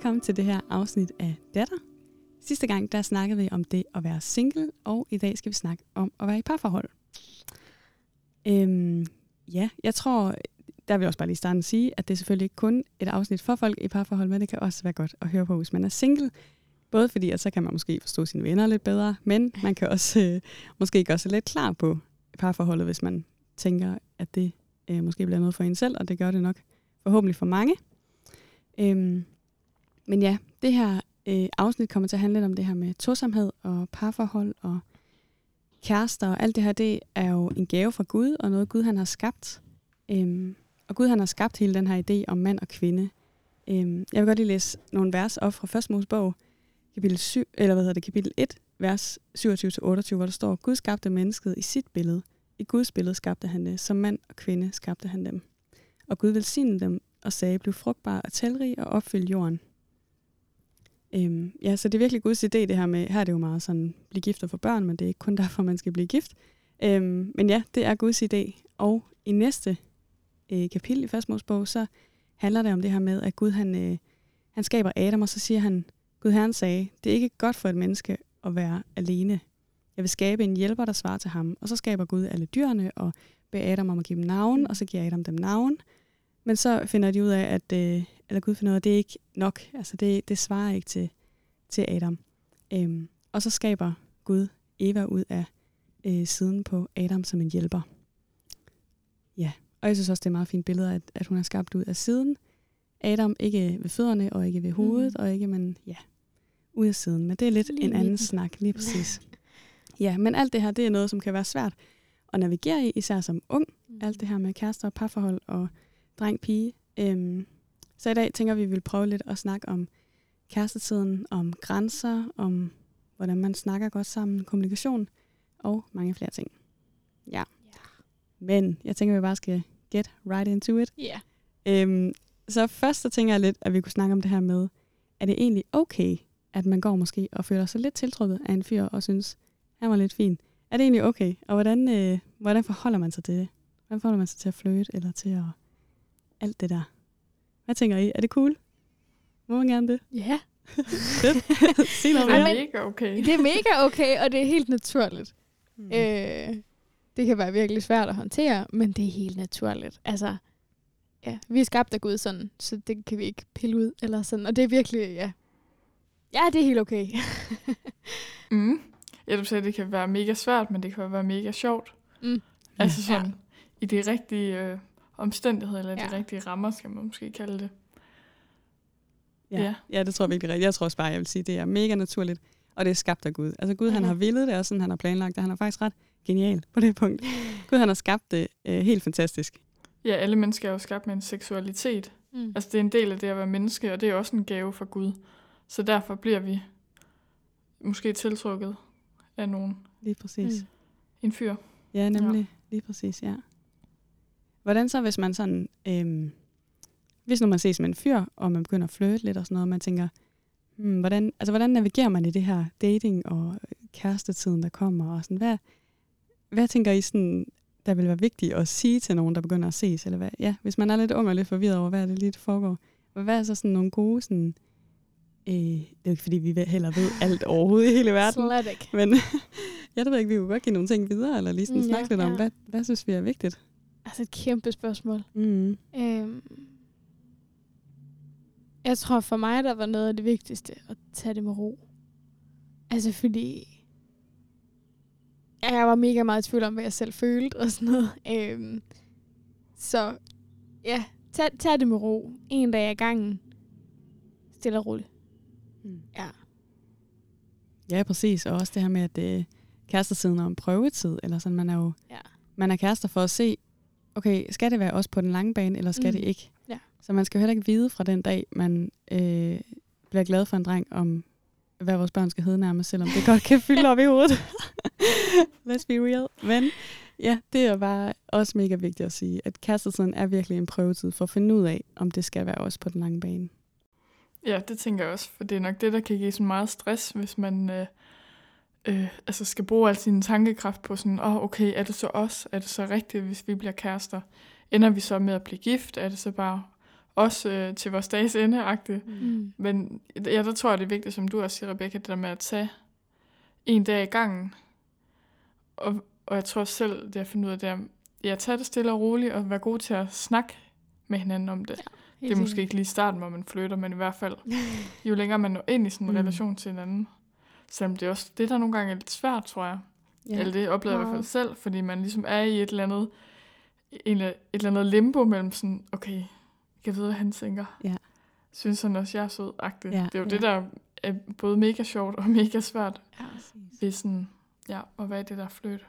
velkommen til det her afsnit af Datter. Sidste gang, der snakkede vi om det at være single, og i dag skal vi snakke om at være i parforhold. Øhm, ja, jeg tror, der vil jeg også bare lige starte at sige, at det er selvfølgelig ikke kun et afsnit for folk i parforhold, men det kan også være godt at høre på, hvis man er single. Både fordi, at så kan man måske forstå sine venner lidt bedre, men man kan også øh, måske gøre sig lidt klar på parforholdet, hvis man tænker, at det øh, måske bliver noget for en selv, og det gør det nok forhåbentlig for mange. Øhm, men ja, det her øh, afsnit kommer til at handle lidt om det her med tosomhed og parforhold og kærester og alt det her, det er jo en gave fra Gud, og noget Gud han har skabt. Øhm, og Gud han har skabt hele den her idé om mand og kvinde. Øhm, jeg vil godt lige læse nogle vers op fra 1. Mosebog, kapitel, 7, eller hvad hedder det, kapitel 1, vers 27-28, hvor der står, Gud skabte mennesket i sit billede. I Guds billede skabte han det. Som mand og kvinde skabte han dem. Og Gud velsignede dem og sagde, blev frugtbar og talrig og opfyld jorden. Øhm, ja, så det er virkelig Guds idé, det her med, her er det jo meget sådan, blive gift og få børn, men det er ikke kun derfor, man skal blive gift. Øhm, men ja, det er Guds idé. Og i næste øh, kapitel i Fastmålsbog, så handler det om det her med, at Gud han, øh, han skaber Adam, og så siger han, Gud Herren sagde, det er ikke godt for et menneske at være alene. Jeg vil skabe en hjælper, der svarer til ham. Og så skaber Gud alle dyrene og beder Adam om at give dem navn, og så giver Adam dem navn. Men så finder de ud af, at øh, eller Gud finder ud af, at det er ikke nok. Altså det, det svarer ikke til, til Adam. Øhm, og så skaber Gud Eva ud af øh, siden på Adam som en hjælper. Ja, og jeg synes også, det er et meget fint billede, at, at hun er skabt ud af siden. Adam ikke ved fødderne og ikke ved hovedet, mm. og ikke, men ja, ud af siden. Men det er lidt lige en anden snak, lige præcis. ja, men alt det her, det er noget, som kan være svært at navigere i, især som ung. Mm. Alt det her med kærester og parforhold og dreng-pige. Øhm, så i dag tænker vi, at vi vil prøve lidt at snakke om kærestetiden, om grænser, om hvordan man snakker godt sammen, kommunikation og mange flere ting. Ja. Yeah. Men jeg tænker, at vi bare skal get right into it. Ja. Yeah. Øhm, så først så tænker jeg lidt, at vi kunne snakke om det her med, er det egentlig okay, at man går måske og føler sig lidt tiltrukket af en fyr og synes, han var lidt fin. Er det egentlig okay? Og hvordan, øh, hvordan forholder man sig til det? Hvordan forholder man sig til at flirte eller til at alt det der? Hvad tænker I? Er det cool? Må man gerne det? Ja. Sig noget Det er mere. mega okay. Det er mega okay, og det er helt naturligt. Mm. Øh, det kan være virkelig svært at håndtere, men det er helt naturligt. Altså, ja, vi er skabt af Gud sådan, så det kan vi ikke pille ud, eller sådan. Og det er virkelig, ja. Ja, det er helt okay. Mm. Ja, du sagde, det kan være mega svært, men det kan være mega sjovt. Mm. Altså Ja. sådan, i de rigtige øh, omstændigheder, eller Ja. de rigtige rammer, skal man måske kalde det. Ja. Ja. ja, det tror jeg virkelig rigtigt. Jeg tror også bare, jeg vil sige, det er mega naturligt, og det er skabt af Gud. Altså Gud, han Mhm. har villet det, og sådan han har planlagt det. Han er faktisk ret genial på det punkt. Gud, han har skabt det øh, helt fantastisk. Ja, alle mennesker er jo skabt med en seksualitet. Mm. Altså, det er en del af det at være menneske, og det er også en gave fra Gud. Så derfor bliver vi måske tiltrukket af nogen. Lige præcis. Mm. En fyr. Ja, nemlig. Ja. Lige præcis, ja. Hvordan så, hvis man sådan... Øhm, hvis nu man ses med en fyr, og man begynder at flirte lidt og sådan noget, og man tænker, hmm, hvordan, altså, hvordan navigerer man i det her dating og kærestetiden, der kommer? Og sådan, hvad, hvad tænker I, sådan, der vil være vigtigt at sige til nogen, der begynder at ses? Eller hvad? Ja, hvis man er lidt ung og lidt forvirret over, hvad det lige, der foregår. Hvad er så sådan nogle gode... Sådan, øh, det er jo ikke, fordi vi heller ved alt overhovedet i hele verden. Slet ikke. Men jeg ved ikke, vi kunne godt give nogle ting videre, eller lige sådan Mm, snakke ja, lidt om, ja. hvad, hvad synes vi er vigtigt? Altså et kæmpe spørgsmål. Mm. Øhm, jeg tror for mig, der var noget af det vigtigste at tage det med ro. Altså fordi jeg var mega meget i tvivl om, hvad jeg selv følte og sådan noget. Øhm, så ja, tag, tag det med ro. En dag ad gangen. Stille og roligt. Mm. Ja. Ja, præcis. Og også det her med, at øh, kærestesiden er en prøvetid, eller sådan, man er jo Ja. man er kærester for at se, okay, skal det være også på den lange bane, eller skal Mm. det ikke? Ja. Så man skal jo heller ikke vide fra den dag, man øh, bliver glad for en dreng, om hvad vores børn skal hedde nærmest, selvom det godt kan fylde op i hovedet. Let's be real. Men ja, det er bare også mega vigtigt at sige, at kærestesiden er virkelig en prøvetid for at finde ud af, om det skal være også på den lange bane. Ja, det tænker jeg også, for det er nok det, der kan give så meget stress, hvis man øh, øh, altså skal bruge al sin tankekraft på sådan, åh, oh, okay, er det så os? Er det så rigtigt, hvis vi bliver kærester? Ender vi så med at blive gift? Er det så bare også øh, til vores dages ende -agtigt. Mm. Men ja, der tror jeg, det er vigtigt, som du også siger, Rebecca, det der med at tage en dag i gangen. Og, og jeg tror selv, det jeg fundet ud af, det er, ja, tage det stille og roligt, og være god til at snakke med hinanden om det. Ja, det er måske ikke lige starten, hvor man flytter, men i hvert fald, jo længere man når ind i sådan en Mm. relation til hinanden. Selvom det er også det, der nogle gange er lidt svært, tror jeg. Ja. Eller det oplever jeg i hvert fald selv, fordi man ligesom er i et eller andet, en, et eller andet limbo mellem sådan, okay, jeg vide, hvad han tænker. Ja. Synes han også, jeg er sød -agtig. Ja, Det er jo ja. det, der er både mega sjovt og mega svært Ja. ved sådan, ja, og hvad er det, der er fløjt?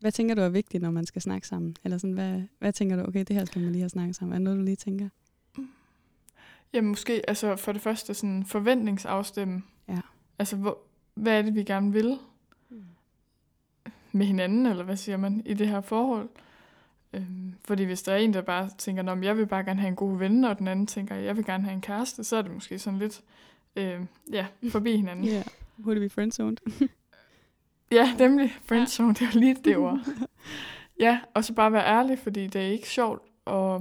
Hvad tænker du er vigtigt, når man skal snakke sammen? Eller sådan, hvad, hvad tænker du, okay, det her skal man lige have snakket sammen? Er det noget, du lige tænker? Jamen måske, altså for det første sådan forventningsafstemme. Ja. Altså, hvor, hvad er det, vi gerne vil med hinanden, eller hvad siger man, i det her forhold? Øhm, fordi hvis der er en, der bare tænker, at jeg vil bare gerne have en god ven, og den anden tænker, jeg vil gerne have en kæreste, så er det måske sådan lidt, øh, ja, forbi hinanden. Ja. Would be friendzoned? Ja, nemlig. Friendzone, det er lige det ord. Ja, og så bare være ærlig, fordi det er ikke sjovt at,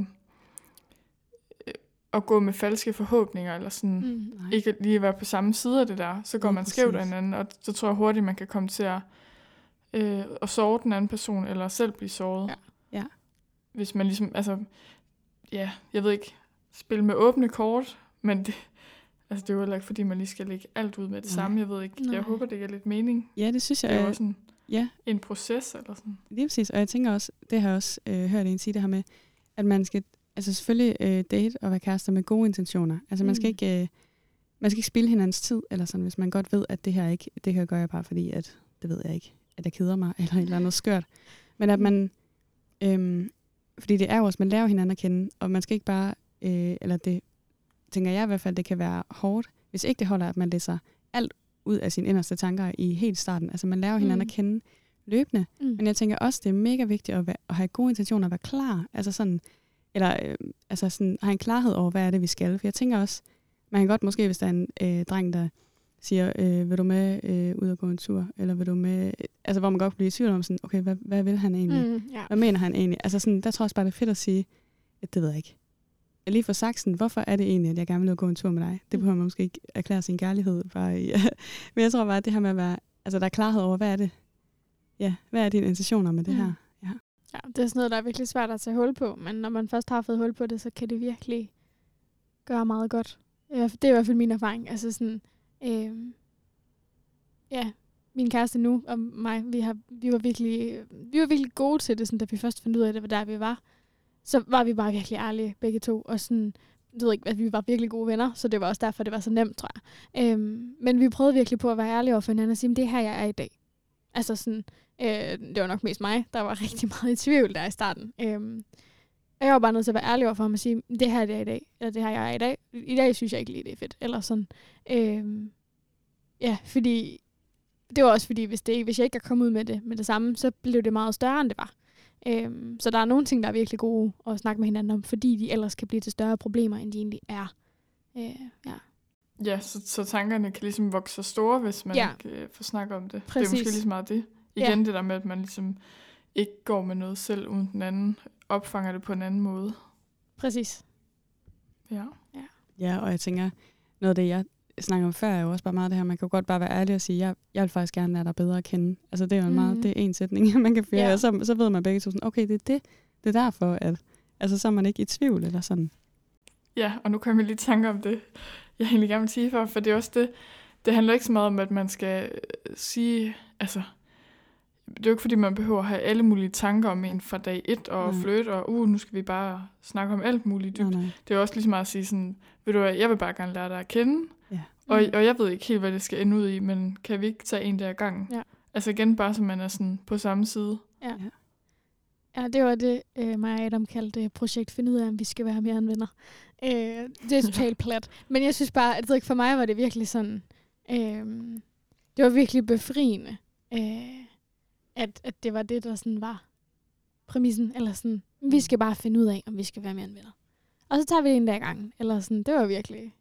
at gå med falske forhåbninger, eller sådan, mm. Nej. ikke lige være på samme side af det der. Så går Lige man skævt af hinanden, og så tror jeg hurtigt, man kan komme til at, øh, at sove den anden person, eller selv blive såret. Ja. Ja. Hvis man ligesom, altså, ja, jeg ved ikke, spille med åbne kort, men det, altså, det er jo heller ikke, fordi man lige skal lægge alt ud med det Nej. samme. Jeg ved ikke, Nej. jeg håber, det giver lidt mening. Ja, det synes jeg. Det er jo også en, Ja, en proces, eller sådan. Lige præcis, og jeg tænker også, det har jeg også øh, hørt en sige det her med, at man skal altså selvfølgelig øh, date og være kærester med gode intentioner. Altså man skal Mm. ikke øh, man skal ikke spille hinandens tid, eller sådan, hvis man godt ved, at det her ikke, det her gør jeg bare fordi, at det ved jeg ikke, at jeg keder mig, eller et eller andet skørt. Men at man, øhm, fordi det er jo også, man lærer hinanden at kende, og man skal ikke bare, øh, eller det tænker jeg i hvert fald, det kan være hårdt, hvis ikke det holder, at man læser alt ud af sine inderste tanker i helt starten. Altså man lærer hinanden Mm. at kende løbende, Mm. men jeg tænker også, det er mega vigtigt at, være, at have gode intentioner og være klar. Altså sådan, eller øh, altså sådan, have en klarhed over, hvad er det, vi skal. For jeg tænker også, man kan godt måske, hvis der er en øh, dreng, der siger, øh, vil du med øh, ud og gå en tur? Eller vil du med... Altså, hvor man godt kan blive i tvivl om, sådan, okay, hvad, hvad vil han egentlig? Mm. Ja. Hvad mener han egentlig? Altså, sådan, der tror jeg også bare, det er fedt at sige, at det ved jeg ikke. Jeg lige for saksen, hvorfor er det egentlig, at jeg gerne vil ud og gå en tur med dig? Det Mm. behøver man måske ikke erklære sin kærlighed. Bare i, men jeg tror bare, at det her med at være... Altså, der er klarhed over, hvad er det? Ja, hvad er dine intentioner med det Mm. her? Ja, det er sådan noget, der er virkelig svært at tage hul på, men når man først har fået hul på det, så kan det virkelig gøre meget godt. Det er i hvert fald min erfaring. Altså sådan, øh, ja, min kæreste nu og mig, vi, har, vi, var virkelig, vi var virkelig gode til det, sådan, da vi først fandt ud af, det var der, vi var. Så var vi bare virkelig ærlige, begge to, og sådan, jeg ved ikke, at vi var virkelig gode venner, så det var også derfor, det var så nemt, tror jeg. Øhm, men vi prøvede virkelig på at være ærlige over for hinanden og sige, det er her, jeg er i dag. Altså sådan, øh, det var nok mest mig, der var rigtig meget i tvivl der i starten. Øhm, og jeg var bare nødt til at være ærlig over for ham og sige, det her det er i dag, eller det her jeg er i dag. I dag synes jeg ikke lige, det er fedt. Eller sådan. Øhm, ja, fordi det var også fordi, hvis, det, hvis jeg ikke er kommet ud med det med det samme, så blev det meget større, end det var. Øhm, så der er nogle ting, der er virkelig gode at snakke med hinanden om, fordi de ellers kan blive til større problemer, end de egentlig er. Øh, ja. Ja, så, så tankerne kan ligesom vokse så store, hvis man Ja. ikke øh, får snakket om det. Det er Præcis. måske lige så meget det. Ja. Igen det der med, at man ligesom ikke går med noget selv, uden den anden opfanger det på en anden måde. Præcis. Ja. Ja, og jeg tænker, noget af det, jeg snakker om før, er jo også bare meget det her, man kan godt bare være ærlig og sige, jeg, jeg vil faktisk gerne lære dig bedre at kende. Altså det er jo en meget, Mhm. det er en sætning, man kan fyre, Ja. og så, så ved man begge to sådan, okay, det er det, det er derfor, at, altså så er man ikke i tvivl, eller sådan. Ja, og nu kommer jeg lige i tanke om det, jeg egentlig gerne vil sige for, for det er også det, det handler ikke så meget om, at man skal øh, sige, altså, det er jo ikke fordi, man behøver at have alle mulige tanker om en fra dag et, og Nej. flytte, og uh, nu skal vi bare snakke om alt muligt dybt. Nej, nej. Det er også lige meget at sige sådan, ved du hvad, jeg vil bare gerne lære dig at kende, Ja. og, Mm. og jeg ved ikke helt, hvad det skal ende ud i, men kan vi ikke tage en der gang? Ja. Altså igen, bare så man er sådan på samme side. Ja. Ja, det var det, øh, mig og Adam kaldte projekt finde ud af, om vi skal være mere end venner. Øh, det er totalt plat. Men jeg synes bare, at ikke for mig var det virkelig sådan, øh, det var virkelig befriende, øh, at, at det var det, der sådan var præmissen. Eller sådan, vi skal bare finde ud af, om vi skal være mere end venner. Og så tager vi det en dag i gangen. Eller sådan, det var virkelig,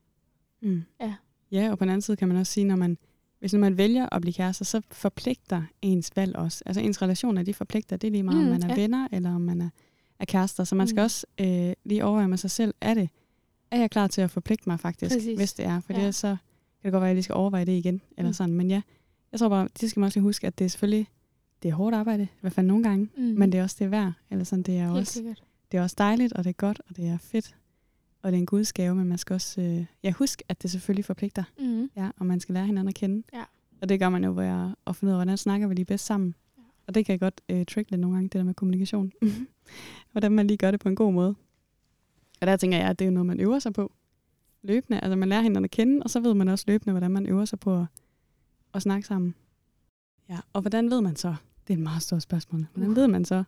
Mm. Ja. Ja, og på den anden side kan man også sige, når man, hvis man vælger at blive kærester, så forpligter ens valg også. Altså ens relationer, de forpligter. Det er lige meget, mm, om Mm, man er ja. venner, eller om man er, er kærester. Så man skal Mm. også øh, lige overveje med sig selv, er det, er jeg klar til at forpligte mig faktisk, Præcis. hvis det er. For ja. så kan det godt være, at jeg lige skal overveje det igen. Eller Mm. sådan. Men ja, jeg tror bare, det skal man også lige huske, at det er selvfølgelig det er hårdt arbejde, i hvert fald nogle gange, Mm. men det er også det værd. Eller sådan, det er Helt også sikkert. det er også dejligt, og det er godt, og det er fedt. Og det er en gudsgave, men man skal også øh, ja, huske, at det selvfølgelig forpligter. Mm. Ja, og man skal lære hinanden at kende. Ja. Og det gør man jo ved at, at finde ud af, hvordan snakker vi lige bedst sammen. Ja. Og det kan godt øh, trick lidt nogle gange, det der med kommunikation. hvordan man lige gør det på en god måde. Og der tænker jeg, at det er jo noget, man øver sig på løbende. Altså man lærer hinanden at kende, og så ved man også løbende, hvordan man øver sig på at, at snakke sammen. Ja, og hvordan ved man så? Det er et meget stort spørgsmål. Hvordan Uh. ved man så,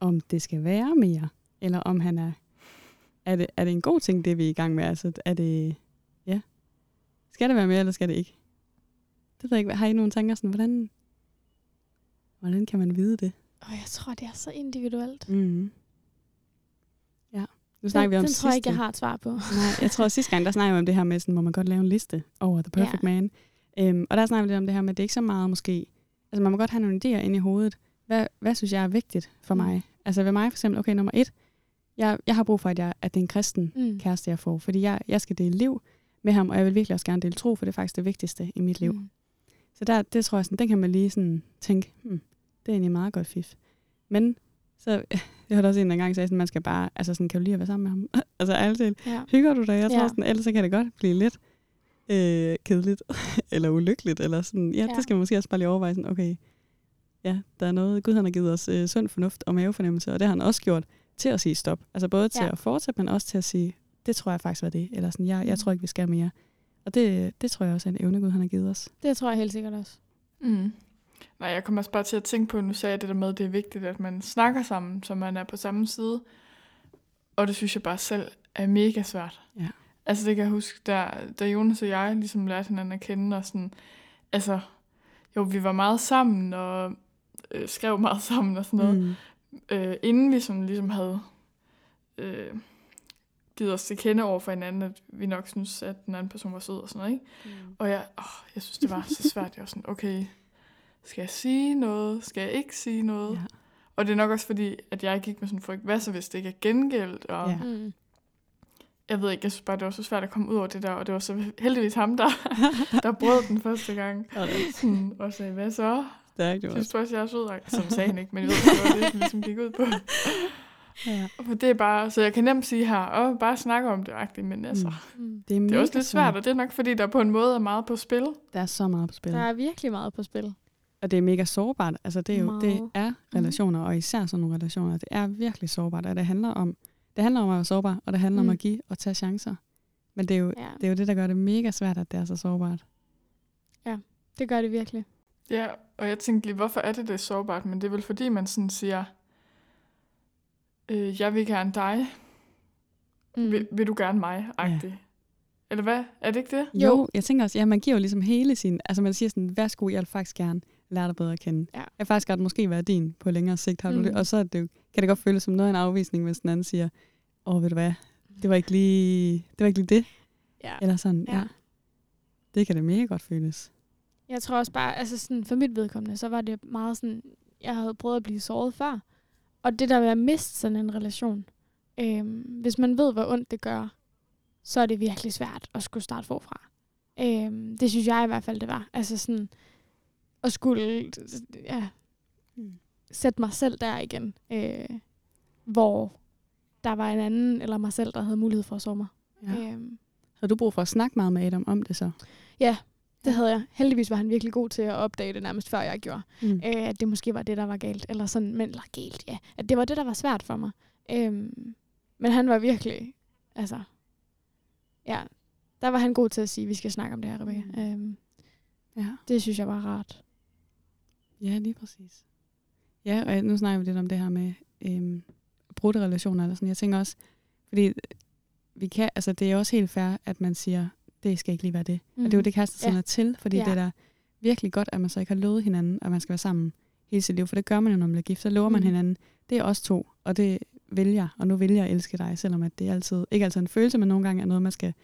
om det skal være mere, eller om han er... Er det, er det en god ting, det vi er i gang med? Altså, er det... Ja. Skal det være mere, eller skal det ikke? Det ved jeg ikke. Har I nogle tanker sådan, hvordan... Hvordan kan man vide det? Og jeg tror, det er så individuelt. Mm. Ja. Nu snakker Den, vi om den tror jeg ikke, jeg sidste- har et svar på. Nej, jeg tror at sidste gang, der snakkede vi om det her med, sådan, hvor man godt lave en liste over The Perfect Ja. Man. Øhm, og der snakker vi lidt om det her med, at det er ikke så meget måske... Altså man må godt have nogle idéer ind i hovedet. Hvad, hvad synes jeg er vigtigt for Mm. mig? Altså ved mig for eksempel, okay, nummer et, jeg, jeg har brug for, at, jeg, at det er en kristen Mm. kæreste, jeg får. Fordi jeg, jeg skal dele liv med ham, og jeg vil virkelig også gerne dele tro, for det er faktisk det vigtigste i mit liv. Mm. Så der, det tror jeg, sådan, den kan man lige sådan tænke, hmm, det er egentlig meget godt fif. Men så, jeg hørte også en, der engang sagde, sådan, man skal bare, altså sådan, kan du lige at være sammen med ham? altså talt, Ja. hygger du dig? Jeg tror Ja. sådan, ellers så kan det godt blive lidt øh, kedeligt, eller ulykkeligt, eller sådan, ja, ja, det skal man måske også bare lige overveje, sådan, okay, ja, der er noget, Gud han har givet os øh, sund fornuft og mavefornemmelse, og det har han også gjort til at sige stop. Altså både til Ja. at fortsætte, men også til at sige, det tror jeg faktisk var det, eller sådan, jeg, jeg Mm. tror ikke, vi skal mere. Og det, det tror jeg også er en evne, Gud han har givet os. Det tror jeg helt sikkert også. Mm. Nej, jeg kommer også bare til at tænke på, nu sagde jeg det der med, at det er vigtigt, at man snakker sammen, så man er på samme side. Og det synes jeg bare selv er mega svært. Ja. Altså det kan jeg huske, da, da Jonas og jeg ligesom lærte hinanden at kende, og sådan, altså, jo, vi var meget sammen, og øh, skrev meget sammen og sådan noget, Mm. øh, inden vi sådan ligesom havde øh, givet os til kende over for hinanden, at vi nok synes, at den anden person var sød og sådan noget, ikke? Og jeg, åh, jeg synes, det var så svært. Jeg var sådan, okay, skal jeg sige noget? Skal jeg ikke sige noget? Ja. Og det er nok også fordi, at jeg gik med sådan en frygt, hvad så hvis det ikke er gengældt? Og ja. Mm. Jeg ved ikke, jeg synes bare, det var så svært at komme ud over det der, og det var så heldigvis ham, der, der brød den første gang. Sådan, og sagde, hvad så? Stærkt, det var Synes du også, jeg er sød? Som sagde han ikke, men jeg ved, det var det, vi ligesom gik ud på. ja. Og det er bare, så jeg kan nemt sige her, åh, bare snakke om det, agtigt, men altså, Mm. Mm. Det er, det er også lidt svært, og det er nok fordi, der på en måde er meget på spil. Der er så meget på spil. Der er virkelig meget på spil. Og det er mega sårbart. Altså det er jo det Meget. er relationer, og især sådan nogle relationer. Det er virkelig sårbart, og det handler om, det handler om at være sårbar, og det handler mm. om at give og tage chancer. Men det er, jo, Ja, det er jo det, der gør det mega svært, at det er så sårbart. det gør det virkelig. Ja, og jeg tænkte lige, hvorfor er det det sårbart? Men det er vel fordi, man sådan siger, øh, jeg vil gerne dig, Mm. vil, vil du gerne mig, agtigt. Eller hvad? Er det ikke det? Jo, Jo. jo jeg tænker også, ja, man giver jo ligesom hele sin, altså man siger sådan, værsgo, jeg vil faktisk gerne lære dig bedre at kende. Ja. Jeg vil faktisk godt måske være din på længere sigt, har du Mm. det? Og så det kan det godt føles som noget af en afvisning, hvis den anden siger, åh, ved du hvad, det var ikke lige, det var ikke lige det, Ja. eller sådan. Ja. ja. Det kan det mega godt føles. Jeg tror også bare, altså sådan, for mit vedkommende, så var det meget sådan, jeg havde prøvet at blive såret før. Og det der med at miste sådan en relation, øhm, hvis man ved, hvor ondt det gør, så er det virkelig svært at skulle starte forfra. Øhm, det synes jeg i hvert fald, det var. Altså sådan, at skulle ja, Mm. sætte mig selv der igen, øh, hvor der var en anden, eller mig selv, der havde mulighed for at sove mig. Ja. Øhm, har du brug for at snakke meget med Adam om det så? det havde jeg. Heldigvis var han virkelig god til at opdage det nærmest før jeg gjorde. Mm. øh, at det måske var det, der var galt. Eller sådan, men eller galt, ja. At det var det, der var svært for mig. Øhm, men han var virkelig, altså, ja, der var han god til at sige, at vi skal snakke om det her, Rebecca. Mm. Øhm, Ja. det synes jeg var rart. Ja, lige præcis. Ja, og nu snakker vi lidt om det her med øhm, brudte relationer eller sådan. Jeg tænker også, fordi vi kan, altså det er også helt fair, at man siger, det skal ikke lige være det. Mm. Og det er jo det, kæreste Ja. ja. til, fordi Ja. det er da virkelig godt, at man så ikke har lovet hinanden, at man skal være sammen hele sit liv. For det gør man jo, når man bliver gift. Så lover mm. man Mm. hinanden, det er os to, og det vil jeg, og nu vil jeg elske dig, selvom at det er altid, ikke altid en følelse, men nogle gange er noget, man skal,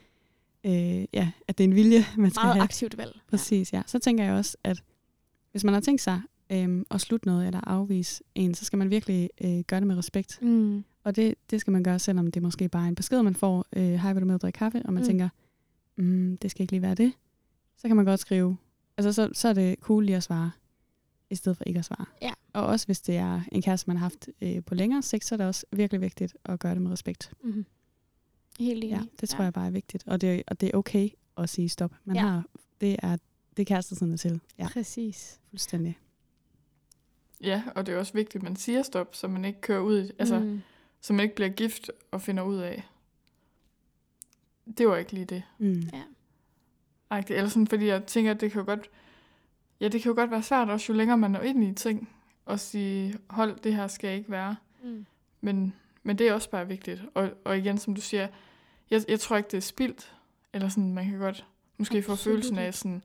øh, ja, at det er en vilje, man skal Meget have. aktivt valg. Præcis, ja. Så tænker jeg også, at hvis man har tænkt sig øhm, at slutte noget eller afvise en, så skal man virkelig øh, gøre det med respekt. Ja. Mm. Og det, det skal man gøre, selvom det måske bare er en besked, man får, øh, hej, vil du med at drikke kaffe? Og man Mm. mm. tænker, mm, det skal ikke lige være det. Så kan man godt skrive, altså så, så er det cool lige at svare, i stedet for ikke at svare. Ja. Og også hvis det er en kæreste, man har haft øh, på længere sigt, så er det også virkelig vigtigt at gøre det med respekt. Mm-hmm. Helt enig. Ja, det tror jeg bare er vigtigt. Og det, og det er okay at sige stop. Man Ja. ja. har, det er det er kærestesiden er til. Ja, Præcis. fuldstændig. Ja, og det er også vigtigt, at man siger stop, så man ikke kører ud, i- altså, mm. så man ikke bliver gift og finder ud af, det var ikke lige det. Mm. Ja. Agtigt. Eller sådan, fordi jeg tænker, at det kan jo godt, ja, det kan jo godt være svært også, jo længere man er ind i ting, og sige, hold, det her skal ikke være. Mm. Men, men det er også bare vigtigt. Og, og igen, som du siger, jeg, jeg tror ikke, det er spildt. Eller sådan, man kan godt måske få Absolut følelsen af sådan,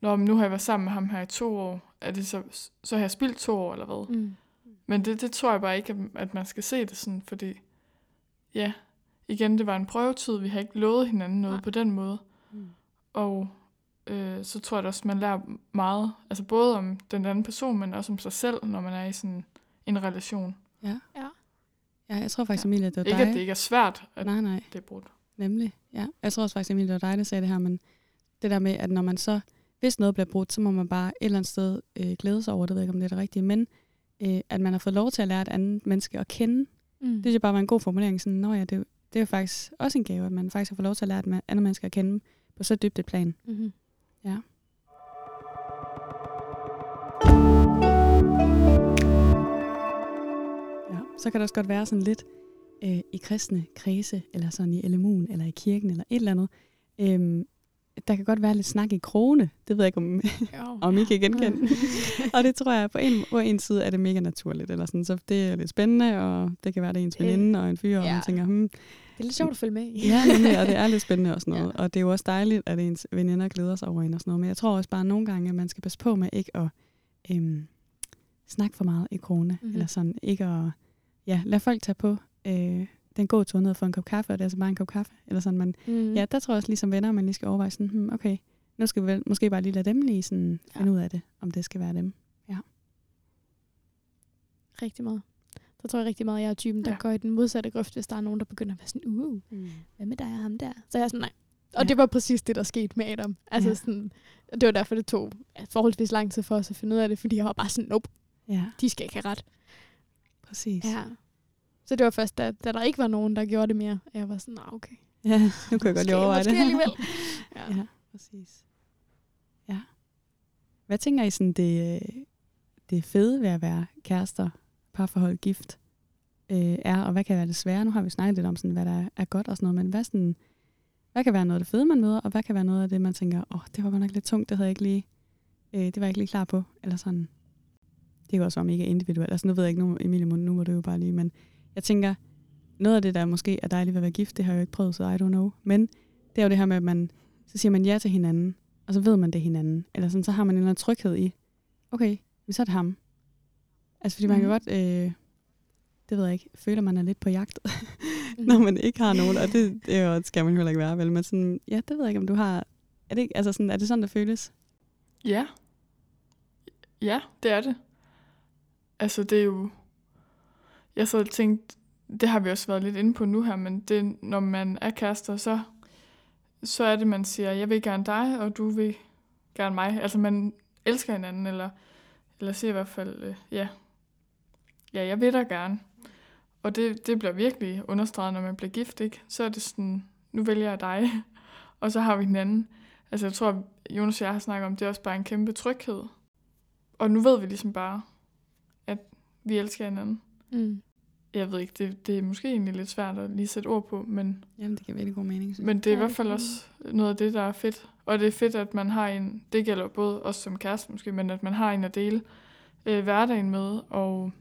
Nå, men nu har jeg været sammen med ham her i to år. Er det så, så har jeg spildt to år, eller hvad? Mm. Men det, det tror jeg bare ikke, at- man skal se det sådan, fordi ja, igen, det var en prøvetid. Vi har ikke lovet hinanden noget Nej. på den måde. Mm. Og øh, så tror jeg da også, man lærer meget, altså både om den anden person, men også om sig selv, når man er i sådan en relation. Ja. Ja. ja, jeg tror faktisk, Ja. Emilie, det var Ikke, dig. at det ikke er svært, at Nej, nej. det er brudt. Nemlig, ja. Jeg tror også faktisk, Emilie, det var dig, der sagde det her, men det der med, at når man så, hvis noget bliver brudt, så må man bare et eller andet sted øh, glæde sig over, det ved jeg ikke, om det er det rigtige, men øh, at man har fået lov til at lære et andet menneske at kende, Mm. det synes jeg bare var en god formulering. Sådan, Nå ja, det, det er jo faktisk også en gave, at man faktisk har fået lov til at lære et andet menneske at kende på så dybt et plan. Mm-hmm. Ja. Ja, så kan det også godt være sådan lidt øh, i kristne kredse, eller sådan i LMU'en, eller i kirken, eller et eller andet. Øhm, der kan godt være lidt snak i krone. Det ved jeg ikke, om, Jo. om I kan genkende. og det tror jeg, på en, på en side er det mega naturligt. Eller sådan. Så det er lidt spændende, og det kan være, det er ens Øh, veninde og en fyr, og ja. man tænker, hmm, Det er lidt sjovt at følge med i. Ja, nemlig, og det er lidt spændende og sådan noget. Ja. Og det er jo også dejligt, at ens veninder glæder sig over en og sådan noget. Men jeg tror også bare nogle gange, at man skal passe på med ikke at øhm, snakke for meget i krone. Mhm. Mm-hmm. Eller sådan ikke at ja, lade folk tage på øh, den gode tur ned og få en kop kaffe, og det er altså bare en kop kaffe. Eller sådan, man, Mm. Ja, der tror jeg også ligesom venner, man lige skal overveje sådan, hmm, okay, nu skal vi vel, måske bare lige lade dem lige sådan Ja. finde ud af det, om det skal være dem. Rigtig meget. Der tror jeg rigtig meget, at jeg er typen, der Ja. ja. går i den modsatte grøft, hvis der er nogen, der begynder at være sådan, uh, Mm. hvad med dig og ham der? Så jeg er sådan, nej. Og Ja. det var præcis det, der skete med Adam. Altså Ja. sådan, det var derfor, det tog ja, forholdsvis lang tid for os at finde ud af det, fordi jeg var bare sådan, nope, Ja, de skal ikke have ret. præcis. Ja. Så det var først, da, da der ikke var nogen, der gjorde det mere, at jeg var sådan, nah, okay. ja nu kan jeg godt Måske- lige overveje måske det. alligevel. Ja. Ja, præcis. Ja. Hvad tænker I sådan, det, det fede ved at være kærester, parforhold, gift, øh, er, og hvad kan være det svære? Nu har vi snakket lidt om, sådan, hvad der er godt og sådan noget, men hvad, sådan, hvad kan være noget af det fede, man møder, og hvad kan være noget af det, man tænker, åh, oh, det var godt nok lidt tungt, det havde jeg ikke lige, øh, det var jeg ikke lige klar på, eller sådan. Det kan også være mega individuelt. Altså nu ved jeg ikke, nu, Emilie, nu nu må du jo bare lige, men jeg tænker, noget af det, der måske er dejligt ved at være gift, det har jeg jo ikke prøvet, så I don't know. Men det er jo det her med, at man, så siger man ja til hinanden, og så ved man det hinanden. Eller sådan, så har man en eller anden tryghed i, okay, så er det ham. Altså fordi man kan Mhm. godt, øh, det ved jeg ikke, føler man er lidt på jagt, Mhm. når man ikke har nogen, og det, det er jo, skal man jo heller ikke være, vel? Men sådan, ja, det ved jeg ikke, om du har, er det, ikke- altså sådan, er det sådan, det føles? Ja. Ja, det er det. Altså, det er jo... Jeg så tænkt, det har vi også været lidt inde på nu her, men det, når man er kærester, så, så er det, man siger, jeg vil gerne dig, og du vil gerne mig. Altså, man elsker hinanden, eller, eller siger i hvert fald, øh, ja, ja, jeg vil dig gerne. Og det, det bliver virkelig understreget, når man bliver gift, ikke? Så er det sådan, nu vælger jeg dig, og så har vi hinanden. Altså, jeg tror, Jonas og jeg har snakket om, det er også bare en kæmpe tryghed. Og nu ved vi ligesom bare, at vi elsker hinanden. Mm. Jeg ved ikke, det, det er måske egentlig lidt svært at lige sætte ord på, men, Jamen, det giver virkelig god mening. synes men det er i Ja, hvert det fald også noget af det, der er fedt. Og det er fedt, at man har en, det gælder både os som kæreste måske, men at man har en at dele øh, hverdagen med, og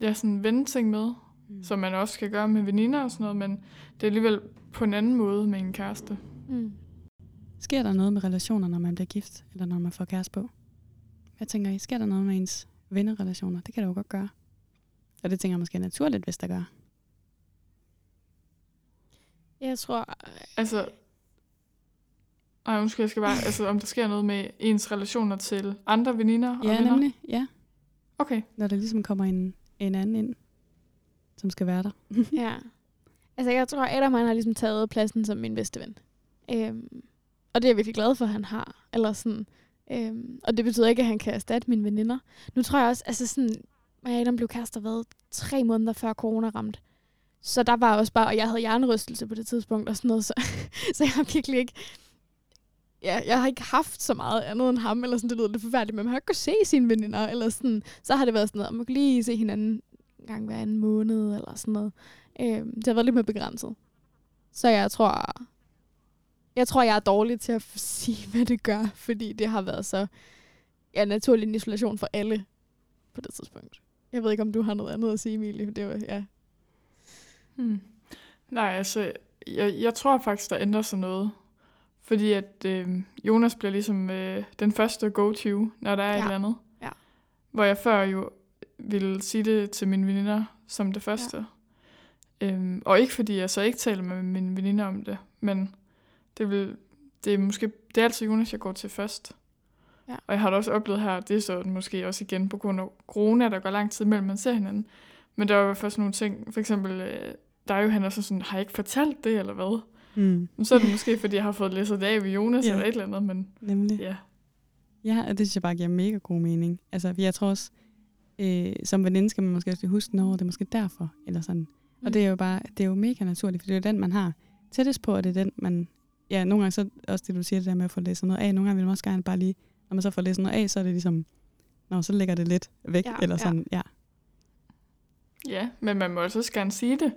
ja, sådan vende ting med. Mm. som man også kan gøre med veninder og sådan noget, men det er alligevel på en anden måde med en kæreste. Mm. Sker der noget med relationer, når man bliver gift, eller når man får kæreste på? Hvad tænker I? Sker der noget med ens vennerrelationer? Det kan der jo godt gøre. Og det tænker jeg måske er naturligt, hvis der gør. Jeg tror, Altså, ej, undskyld, jeg skal bare, altså om der sker noget med ens relationer til andre veninder og Ja, venner. nemlig. Ja, Okay, når der ligesom kommer en, en anden ind. som skal være der. ja. Altså, jeg tror, Adam han har ligesom taget pladsen som min bedste ven. Øhm, og det er jeg virkelig glad for, at han har. Eller sådan, øhm, og det betyder ikke, at han kan erstatte mine veninder. Nu tror jeg også, altså sådan, mig og Adam blev kærester hvad, tre måneder før corona ramte. Så der var også bare, og jeg havde hjernerystelse på det tidspunkt og sådan noget, så, så jeg har virkelig ikke, ja, jeg har ikke haft så meget andet end ham, eller sådan, det lyder lidt forfærdeligt, men man har ikke kunnet se sine veninder, eller sådan, så har det været sådan noget, man kan lige se hinanden en gang hver anden måned, eller sådan noget. Øh, det har været lidt mere begrænset. Så jeg tror, jeg tror, jeg er dårlig til at sige, hvad det gør, fordi det har været så ja, naturlig en isolation for alle på det tidspunkt. Jeg ved ikke, om du har noget andet at sige, Emilie. Det var, ja. Hmm. Nej, altså, jeg, jeg tror faktisk, der ændrer sig noget. Fordi at øh, Jonas bliver ligesom øh, den første go-to, når der er ja. et eller andet. Ja. Hvor jeg før jo ville sige det til mine veninder som det første. Ja. Øhm, og ikke fordi jeg så ikke taler med mine veninder om det, men det, vil, det er måske det er altid Jonas, jeg går til først. Ja. Og jeg har da også oplevet her, det er så måske også igen på grund af corona, der går lang tid mellem man ser hinanden. Men der er jo først nogle ting, for eksempel, øh, der er jo han også sådan, har jeg ikke fortalt det, eller hvad? Mm. Så er det måske, fordi jeg har fået læst det af ved Jonas, Ja. eller et eller andet, men Nemlig. ja. Ja, og det synes jeg bare giver mega god mening. Altså, jeg tror også, øh, som veninde skal man måske også huske, når det er måske derfor, eller sådan. Mm. Og det er jo bare, det er jo mega naturligt, for det er jo den, man har tættest på, og det er den, man, ja, nogle gange så også det, du siger, det der med at få læst noget af, nogle gange vil man også gerne bare lige, når man så får læst noget af, så er det ligesom, når så lægger det lidt væk, Ja, eller ja. sådan, ja. Ja, men man må altså også gerne sige det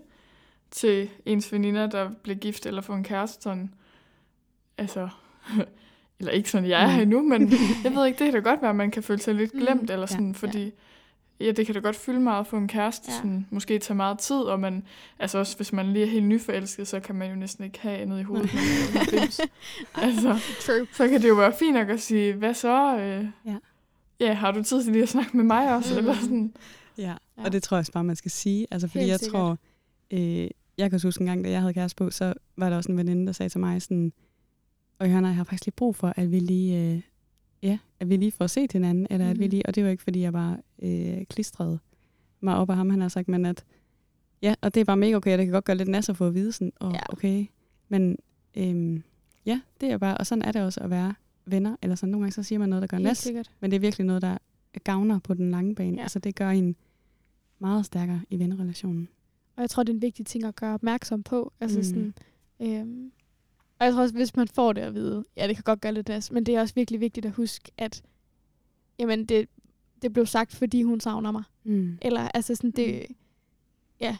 til ens veninder, der bliver gift eller får en kæreste. Sådan, altså, eller ikke sådan, jeg er her Mm. endnu, men jeg ved ikke, det kan da godt være, at man kan føle sig lidt Mm, glemt, eller ja, sådan, fordi ja, det kan da godt fylde meget at få en kæreste, Ja. ja. sådan, måske tage meget tid, og man, altså også hvis man lige er helt nyforelsket, så kan man jo næsten ikke have andet i hovedet, når man er altså, True. så kan det jo være fint nok at sige, hvad så? Øh, Ja. ja, har du tid til lige at snakke med mig også? Mm. Eller sådan. Ja, Ja. ja. og det tror jeg også bare, man skal sige. Altså, fordi Helt jeg sikkert. tror, øh, jeg kan huske en gang, da jeg havde kæreste på, så var der også en veninde, der sagde til mig sådan, og Jørgen, jeg har faktisk lige brug for, at vi lige, øh, ja, at vi lige får set hinanden, eller mm. at vi Mhm. lige, og det var ikke, fordi jeg bare øh, klistrede mig op af ham, han har sagt, men at, ja, og det er bare mega okay, og det kan godt gøre lidt nas at få at vide sådan, og Ja. okay, men øhm, ja, det er bare, og sådan er det også at være venner, eller sådan nogle gange, så siger man noget, der gør nas, men det er virkelig noget, der gavner på den lange bane. Ja. Altså det gør en meget stærkere i vennerelationen. Og jeg tror, det er en vigtig ting at gøre opmærksom på. Altså Mm. sådan, øhm, og jeg tror også, hvis man får det at vide, ja, det kan godt gøre lidt nas, men det er også virkelig vigtigt at huske, at jamen, det, det blev sagt, fordi hun savner mig. Mm. Eller altså sådan, det, ja,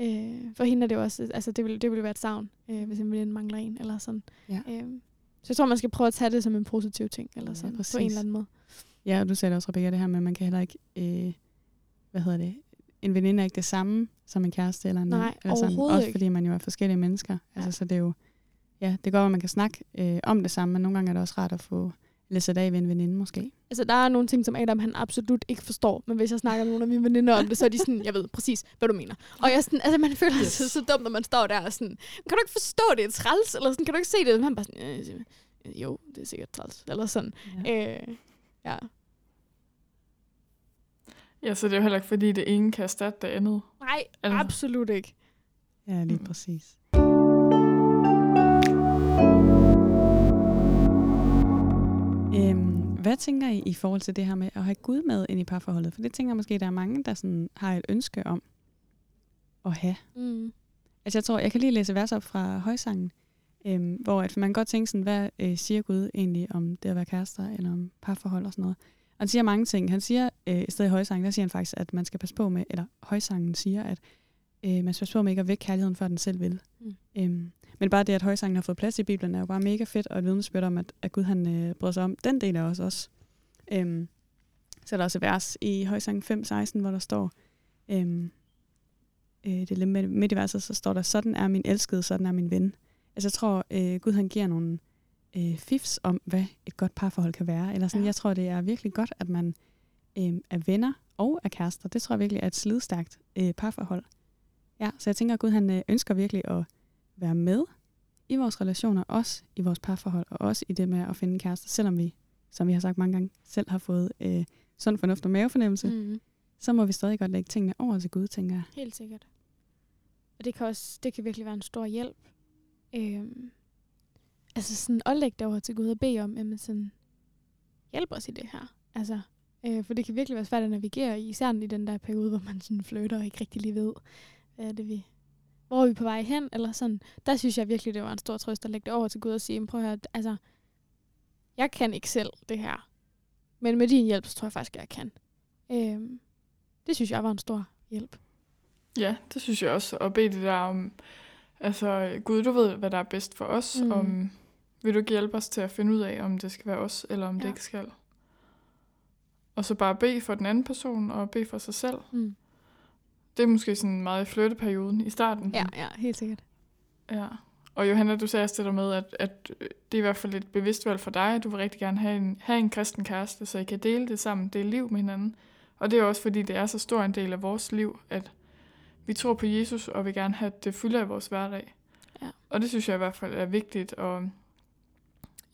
øh, for hende er det jo også, altså det vil, det vil være et savn, øh, hvis en veninde mangler en, eller sådan. Ja. Øhm, så jeg tror, man skal prøve at tage det som en positiv ting, eller Ja, sådan, på præcis. en eller anden måde. Ja, og du sagde også, Rebecca, det her med, at man kan heller ikke, øh, hvad hedder det, en veninde er ikke det samme som en kæreste eller en Nej, eller sådan. Også fordi man jo er forskellige mennesker. Ja. Ja. Altså, så det er jo, ja, det går, at man kan snakke øh, om det samme, men nogle gange er det også rart at få læsset af ved en veninde måske. Altså, der er nogle ting, som Adam han absolut ikke forstår, men hvis jeg snakker med nogle af mine veninder om det, så er de sådan, jeg ved præcis, hvad du mener. Og jeg sådan, altså, man føler yes. Yes. sig så dumt, når man står der og sådan, kan du ikke forstå, det er træls? Eller sådan, kan du ikke se det? Man bare sådan, øh, jo, det er sikkert træls. Eller sådan. Ja. Øh, ja. Ja, så det er jo heller ikke, fordi det ene kan erstatte det andet. Nej, Altså. absolut ikke. Ja, lige Mm. præcis. Øhm, hvad tænker I i forhold til det her med at have Gud med ind i parforholdet? For det tænker jeg måske, der er mange, der sådan har et ønske om at have. Mm. Altså jeg tror, jeg kan lige læse vers op fra højsangen, øhm, hvor at man kan godt tænke sådan, hvad øh, siger Gud egentlig om det at være kærester, eller om parforhold og sådan noget. Og han siger mange ting. Han siger, øh, i stedet i højsangen, der siger han faktisk, at man skal passe på med, eller højsangen siger, at øh, man skal passe på med ikke at vække kærligheden, før den selv vil. Mm. Øhm, men bare det, at højsangen har fået plads i Bibelen, er jo bare mega fedt, og et vidnesbyrd om, at, at Gud han øh, bryder sig om den del af os også. Øhm, så er der også et vers i højsangen 5.16, hvor der står, øhm, øh, det er lidt midt, midt i verset, så står der, sådan er min elskede, sådan er min ven. Altså jeg tror, øh, Gud han giver nogle øh, fifs om, hvad et godt parforhold kan være. Eller sådan, Ja. ja. jeg tror, det er virkelig godt, at man øh, er venner og er kærester. Det tror jeg virkelig er et slidstærkt øh, parforhold. Ja, så jeg tænker, at Gud han øh, ønsker virkelig at være med i vores relationer, også i vores parforhold, og også i det med at finde en kæreste, selvom vi, som vi har sagt mange gange, selv har fået øh, sund fornuft og mavefornemmelse. Mm. Så må vi stadig godt lægge tingene over til Gud, tænker jeg. Helt sikkert. Og det kan også, det kan virkelig være en stor hjælp. Øhm, altså sådan at lægge det over til Gud og bede om, jamen sådan, hjælp os i det her. Altså, øh, for det kan virkelig være svært at navigere i, især i den der periode, hvor man sådan flytter og ikke rigtig lige ved, hvad er det vi, hvor er vi på vej hen, eller sådan. Der synes jeg virkelig, det var en stor trøst at lægge det over til Gud og sige, "Men prøv at høre, altså, jeg kan ikke selv det her. Men med din hjælp, så tror jeg faktisk, jeg kan. Øhm, det synes jeg var en stor hjælp. Ja, det synes jeg også. Og bede det der om, altså Gud, du ved, hvad der er bedst for os. Mm. Om, vil du ikke hjælpe os til at finde ud af, om det skal være os, eller om. Ja. det ikke skal. Og så bare bede for den anden person, og bede for sig selv. Mm. Det er måske sådan meget i flytteperioden i starten. Ja, ja, helt sikkert. ja. Og Johanna, du sagde også det der med, at, at det er i hvert fald et bevidst valg for dig. Du vil rigtig gerne have en, have en kristen kæreste, så I kan dele det sammen, dele liv med hinanden. Og det er også fordi, det er så stor en del af vores liv, at vi tror på Jesus, og vil gerne have, at det fylder i vores hverdag. Ja. Og det synes jeg i hvert fald er vigtigt, og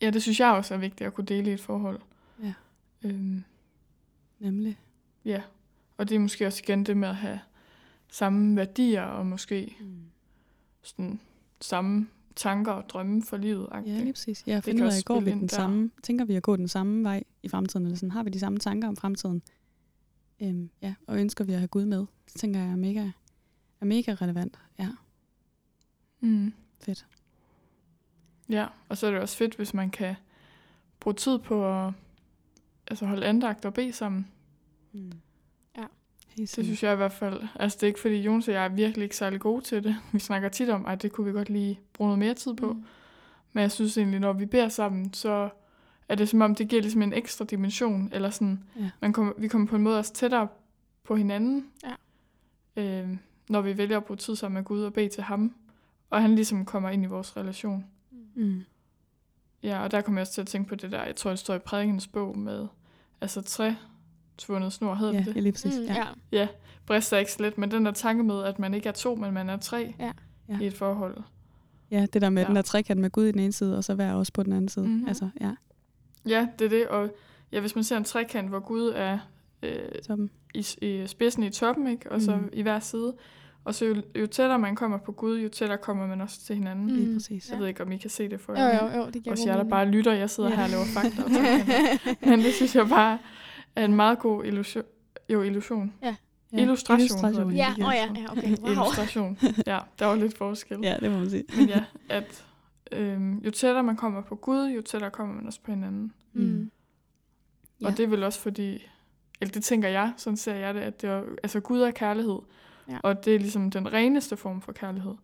ja, det synes jeg også er vigtigt at kunne dele i et forhold. Ja. Øhm, Nemlig. ja, og det er måske også igen det med at have samme værdier, og måske Mm. sådan samme tanker og drømme for livet. Ja, lige præcis. Jeg kan finder ud af, går vi den der. samme, tænker vi at gå den samme vej i fremtiden, eller sådan, har vi de samme tanker om fremtiden? Øhm, ja, og ønsker vi at have Gud med? Det tænker jeg er mega, er mega relevant. Ja, Mm. fedt. Ja, og så er det også fedt, hvis man kan bruge tid på at altså holde andagt og bede sammen. Mm. Det synes jeg i hvert fald. Altså det er ikke fordi Jonas og jeg er virkelig ikke særlig gode til det. Vi snakker tit om, at det kunne vi godt lige bruge noget mere tid på. Mm. Men jeg synes egentlig, når vi beder sammen, så er det som om, det giver ligesom en ekstra dimension. Eller sådan, Ja. man kommer, vi kommer på en måde også tættere på hinanden. Ja. Øh, når vi vælger at bruge tid sammen med Gud og bede til ham. Og han ligesom kommer ind i vores relation. Mm. Ja, og der kommer jeg også til at tænke på det der, jeg tror, det står i prædikens bog med, altså træ, tvundet snor, hedder Ja, det ja, det? lige præcis. Mm, ja. ja. Ja, brister ikke så lidt, men den der tanke med, at man ikke er to, men man er tre Ja. Ja. i et forhold. ja, det der med Ja. den der trekant med Gud i den ene side, og så være også på den anden side. Mhm. Altså, ja, Ja, det er det, og ja, hvis man ser en trekant, hvor Gud er øh, toppen. i, i spidsen i toppen, ikke? og så Mm. i hver side, og så jo, jo tættere man kommer på Gud, jo tættere kommer man også til hinanden. Mm. Lige præcis. Jeg ved ikke, om I kan se det for Jo, jer. jo, jo, det giver Også jeg, der bare lytter, jeg sidder Ja. her og laver fakta. Og. Men det synes jeg bare er en meget god illusion. Jo, illusion. Ja, illustration illustration hedder Ja, oh, ja, ja, okay, wow. Illustration. Ja, der var lidt forskel. Ja, det må man sige. Men ja, at øhm, jo tættere man kommer på Gud, jo tættere kommer man også på hinanden. Mm. Ja. Og det er vel også fordi, eller det tænker jeg, sådan ser jeg det, at det er, altså Gud er kærlighed. Ja. Og det er ligesom den reneste form for kærlighed.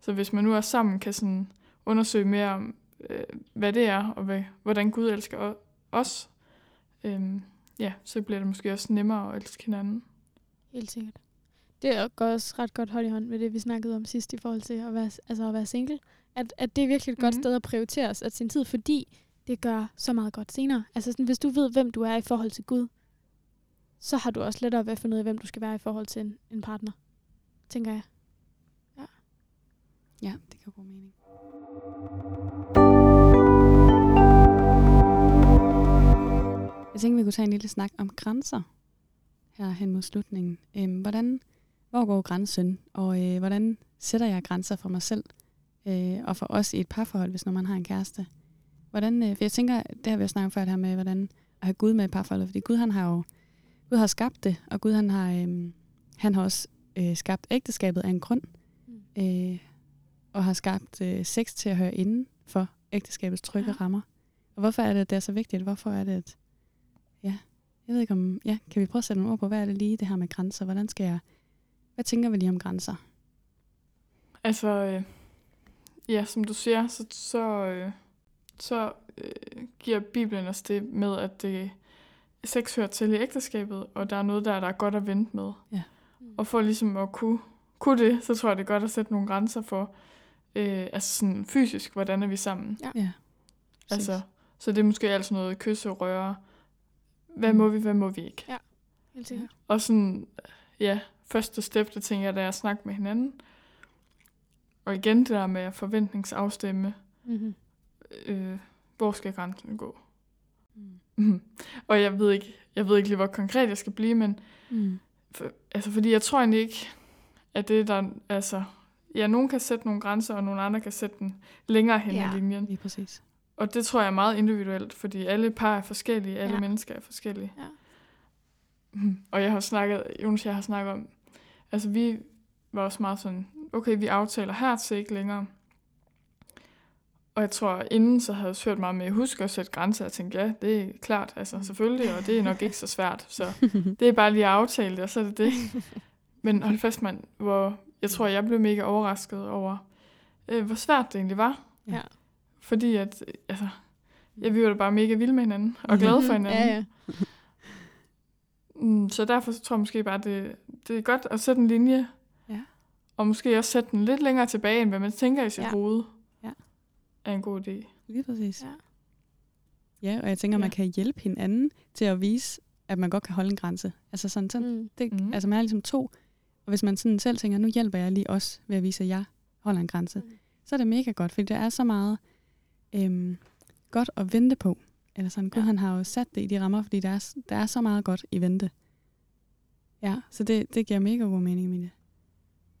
Så hvis man nu er sammen, kan sådan undersøge mere om, øh, hvad det er, og hvad, hvordan Gud elsker os, øhm, ja, så bliver det måske også nemmere at elske hinanden. Helt sikkert. Det er går også ret godt hånd i hånd med det, vi snakkede om sidst i forhold til at være, altså at være single. At, at det er virkelig et godt Mhm. sted at prioritere at sin tid, fordi det gør så meget godt senere. Altså sådan, hvis du ved, hvem du er i forhold til Gud, så har du også lettere ved at finde ud af, hvem du skal være i forhold til en, en partner. Tænker jeg. Ja, det kan god mening. Jeg tænkte, vi kunne tage en lille snak om grænser her hen mod slutningen. Øhm, hvordan, hvor går grænsen, og øh, hvordan sætter jeg grænser for mig selv øh, og for os i et parforhold, hvis når man har en kæreste? Hvordan, øh, for jeg tænker, det har vi jo snakket om før, det her med, hvordan at have Gud med i parforholdet, fordi Gud han har jo Gud har skabt det, og Gud han har, øh, han har også øh, skabt ægteskabet af en grund, Mm. øh, og har skabt øh, sex til at høre inden for ægteskabets trygge Ja. rammer. Og hvorfor er det, det er så vigtigt? Hvorfor er det, at, jeg ved ikke om, ja, kan vi prøve at sætte nogle ord på, hvad er det lige, det her med grænser? Hvordan skal jeg, hvad tænker vi lige om grænser? Altså, øh, ja, som du siger, så, så, øh, så øh, giver Bibelen os det med, at det, sex hører til i ægteskabet, og der er noget der, der er godt at vente med. Mm. Og for ligesom at kunne, kunne det, så tror jeg, det er godt at sætte nogle grænser for, øh, altså sådan fysisk, hvordan er vi sammen. Ja, Altså, så det er måske alt sådan noget kysse og røre. Hvad må vi, hvad må vi ikke? Helt sikkert. Og sådan, ja, første step, det tænker jeg, det er at snakke med hinanden. Og igen det der med at forventningsafstemme, Mm-hmm. øh, hvor skal grænsen gå? Mm. Mhm. og jeg ved ikke, jeg ved ikke lige, hvor konkret jeg skal blive, men Mm. For, altså, fordi jeg tror egentlig ikke, at det der, altså, ja, nogen kan sætte nogle grænser, og nogle andre kan sætte den længere hen Ja. i linjen. Lige præcis. Og det tror jeg er meget individuelt, fordi alle par er forskellige, alle Ja. mennesker er forskellige. Ja. Og jeg har snakket, Jonas, jeg har snakket om, altså vi var også meget sådan, okay, vi aftaler her til ikke længere. Og jeg tror, inden så havde jeg også hørt meget med, husk at sætte grænser. Jeg tænkte, ja, det er klart, altså selvfølgelig, og det er nok ikke så svært. Så det er bare lige at aftale det, og så er det det. Men hold fast, mand, hvor jeg tror, jeg blev mega overrasket over, øh, hvor svært det egentlig var. Ja. Fordi at, altså, ja, vi var da bare mega vilde med hinanden, og glade for hinanden. Ja, ja. Mm, så derfor så tror jeg måske bare, det, det er godt at sætte en linje. Ja. Og måske også sætte den lidt længere tilbage, end hvad man tænker i sit Ja. hoved. Ja. Er en god idé. Lige præcis. Ja. Ja, og jeg tænker, man Ja. kan hjælpe hinanden til at vise, at man godt kan holde en grænse. Altså sådan, sådan Mm. det, Mhm. mm. altså man er ligesom to. Og hvis man sådan selv tænker, nu hjælper jeg lige os ved at vise, at jeg holder en grænse, Mm. så er det mega godt, fordi der er så meget øhm, godt at vente på. Eller sådan, Gud Ja. han har jo sat det i de rammer, fordi der er, der er så meget godt i vente. Ja, så det, det giver mega god mening i det.